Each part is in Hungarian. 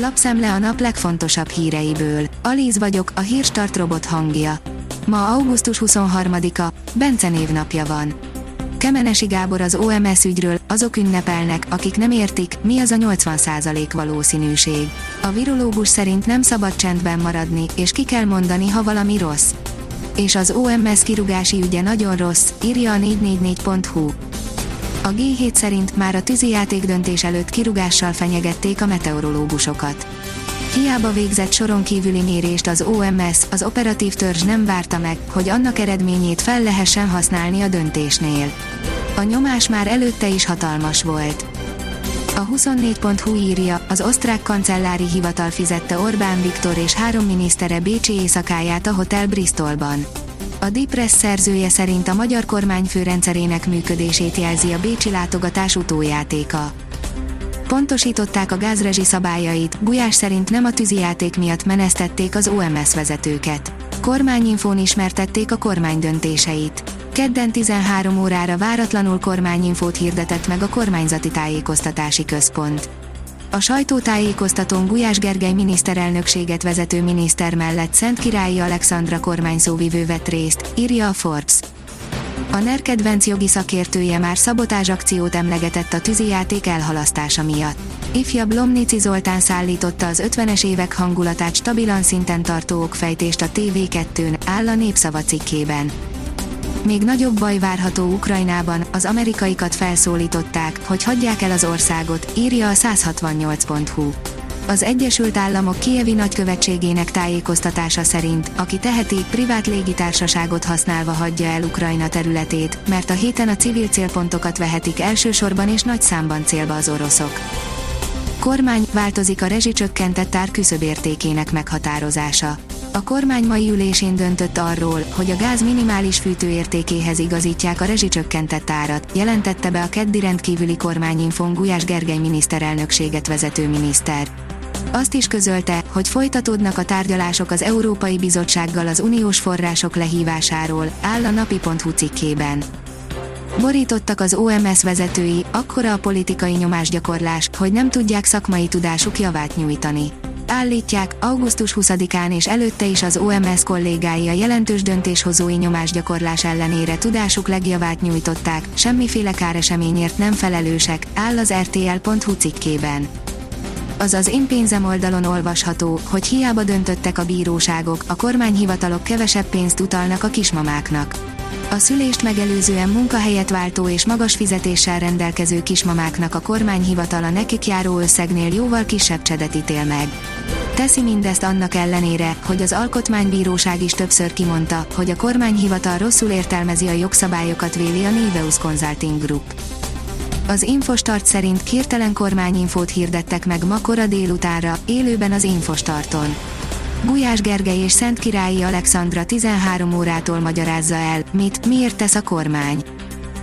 Lapszemle a nap legfontosabb híreiből. Alíz vagyok, a hírstart robot hangja. Ma augusztus 23-a, Bence névnapja van. Kemenesi Gábor az OMS ügyről, azok ünnepelnek, akik nem értik, mi az a 80% valószínűség. A virológus szerint nem szabad csendben maradni, és ki kell mondani, ha valami rossz. És az OMS kirugási ügye nagyon rossz, írja a 444.hu. A G7 szerint már a tűzijáték döntés előtt kirugással fenyegették a meteorológusokat. Hiába végzett soron kívüli mérést az OMS, az operatív törzs nem várta meg, hogy annak eredményét fel lehessen használni a döntésnél. A nyomás már előtte is hatalmas volt. A 24.hu írja, az osztrák kancellári hivatal fizette Orbán Viktor és három minisztere Bécsi éjszakáját a Hotel Bristolban. A Depress szerzője szerint a magyar kormányfő rendszerének működését jelzi a Bécsi látogatás utójátéka. Pontosították a gázrezsi szabályait, Gulyás szerint nem a tűzijáték miatt menesztették az OMS vezetőket. Kormányinfón ismertették a kormány döntéseit. Kedden 13 órára váratlanul kormányinfót hirdetett meg a kormányzati tájékoztatási központ. A sajtótájékoztatón Gulyás Gergely miniszterelnökséget vezető miniszter mellett Szent Királyi Alexandra kormányszóvivő vett részt, írja a Forbes. A NER kedvenc jogi szakértője már szabotázs akciót emlegetett a tűzijáték elhalasztása miatt. Ifjabb Lomnici Zoltán szállította az 50-es évek hangulatát stabilan szinten tartó okfejtést a TV2-n, áll a népszava cikkében. Még nagyobb baj várható Ukrajnában, az amerikaikat felszólították, hogy hagyják el az országot, írja a 168.hu. Az Egyesült Államok Kievi nagykövetségének tájékoztatása szerint, aki teheti, privát légitársaságot használva hagyja el Ukrajna területét, mert a héten a civil célpontokat vehetik elsősorban és nagy számban célba az oroszok. Kormány, változik a rezsicsökkentett ár küszöbértékének meghatározása a kormány mai ülésén döntött arról, hogy a gáz minimális fűtőértékéhez igazítják a rezsicsökkentett árat, jelentette be a keddi rendkívüli kormányinfon Gulyás Gergely miniszterelnökséget vezető miniszter. Azt is közölte, hogy folytatódnak a tárgyalások az Európai Bizottsággal az uniós források lehívásáról, áll a napi.hu cikkében. Borítottak az OMS vezetői, akkora a politikai nyomásgyakorlás, hogy nem tudják szakmai tudásuk javát nyújtani állítják, augusztus 20-án és előtte is az OMS kollégái a jelentős döntéshozói nyomásgyakorlás ellenére tudásuk legjavát nyújtották, semmiféle káreseményért nem felelősek, áll az RTL.hu cikkében. Azaz én pénzem oldalon olvasható, hogy hiába döntöttek a bíróságok, a kormányhivatalok kevesebb pénzt utalnak a kismamáknak. A szülést megelőzően munkahelyet váltó és magas fizetéssel rendelkező kismamáknak a kormányhivatala nekik járó összegnél jóval kisebb csedet ítél meg. Teszi mindezt annak ellenére, hogy az Alkotmánybíróság is többször kimondta, hogy a kormányhivatal rosszul értelmezi a jogszabályokat véli a Niveus Consulting Group. Az Infostart szerint kirtelen kormányinfót hirdettek meg ma kora délutánra, élőben az Infostarton. Gulyás Gergely és Szent Királyi Alexandra 13 órától magyarázza el, mit, miért tesz a kormány.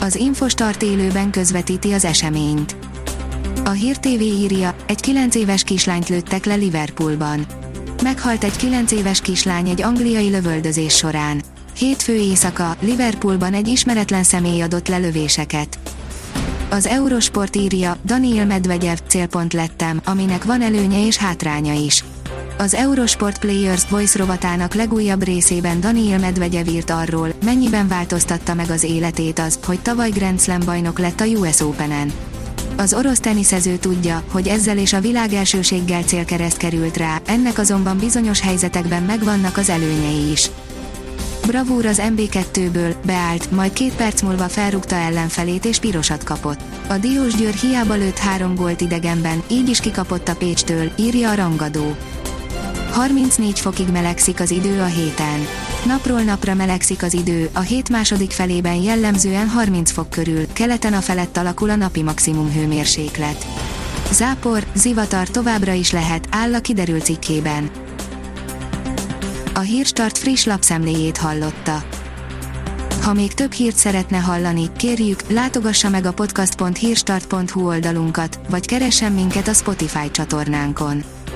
Az Infostart élőben közvetíti az eseményt. A Hír TV írja, egy 9 éves kislányt lőttek le Liverpoolban. Meghalt egy 9 éves kislány egy angliai lövöldözés során. Hétfő éjszaka, Liverpoolban egy ismeretlen személy adott lelövéseket. Az Eurosport írja, Daniel Medvegyev célpont lettem, aminek van előnye és hátránya is. Az Eurosport Players Voice rovatának legújabb részében Daniel Medvegyev írt arról, mennyiben változtatta meg az életét az, hogy tavaly Grand Slam bajnok lett a US Open-en. Az orosz teniszező tudja, hogy ezzel és a világ elsőséggel célkereszt került rá, ennek azonban bizonyos helyzetekben megvannak az előnyei is. Bravúr az MB2-ből, beállt, majd két perc múlva felrúgta ellenfelét és pirosat kapott. A Diós Győr hiába lőtt három gólt idegenben, így is kikapott a Pécstől, írja a rangadó. 34 fokig melegszik az idő a héten. Napról napra melegszik az idő, a hét második felében jellemzően 30 fok körül, keleten a felett alakul a napi maximum hőmérséklet. Zápor, zivatar továbbra is lehet, áll a kiderült cikkében. A Hírstart friss lapszemléjét hallotta. Ha még több hírt szeretne hallani, kérjük, látogassa meg a podcast.hírstart.hu oldalunkat, vagy keressen minket a Spotify csatornánkon.